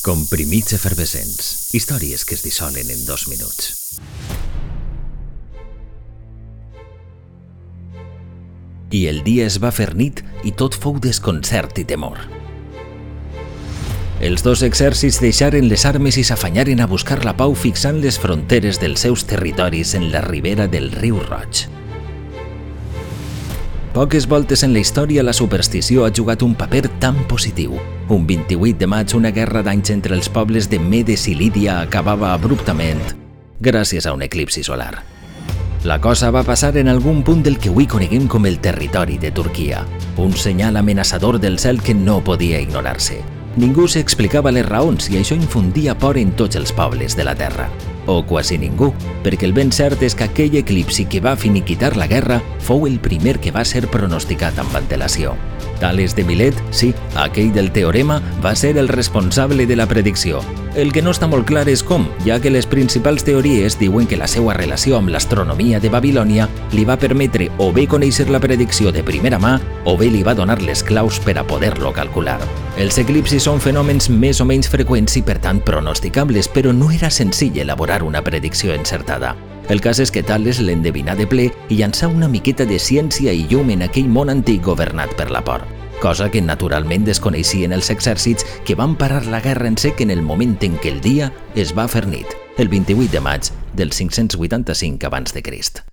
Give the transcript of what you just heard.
Comprimits efervescents. Històries que es dissolen en dos minuts. I el dia es va fer nit i tot fou desconcert i temor. Els dos exèrcits deixaren les armes i s'afanyaren a buscar la pau fixant les fronteres dels seus territoris en la ribera del riu Roig. Poques voltes en la història la superstició ha jugat un paper tan positiu. Un 28 de maig una guerra d'anys entre els pobles de Medes i Lídia acabava abruptament gràcies a un eclipsi solar. La cosa va passar en algun punt del que avui coneguem com el territori de Turquia, un senyal amenaçador del cel que no podia ignorar-se. Ningú s'explicava les raons i això infundia por en tots els pobles de la Terra o quasi ningú, perquè el ben cert és que aquell eclipsi que va finiquitar la guerra fou el primer que va ser pronosticat amb antelació. Tales de Milet, sí, aquell del teorema, va ser el responsable de la predicció. El que no està molt clar és com, ja que les principals teories diuen que la seva relació amb l'astronomia de Babilònia li va permetre o bé conèixer la predicció de primera mà o bé li va donar les claus per a poder-lo calcular. Els eclipsis són fenòmens més o menys freqüents i per tant pronosticables, però no era senzill elaborar una predicció encertada. El cas és que Tales l'endevinà de ple i llançà una miqueta de ciència i llum en aquell món antic governat per la por cosa que naturalment desconeixien els exèrcits que van parar la guerra en sec en el moment en què el dia es va fer nit, el 28 de maig del 585 abans de Crist.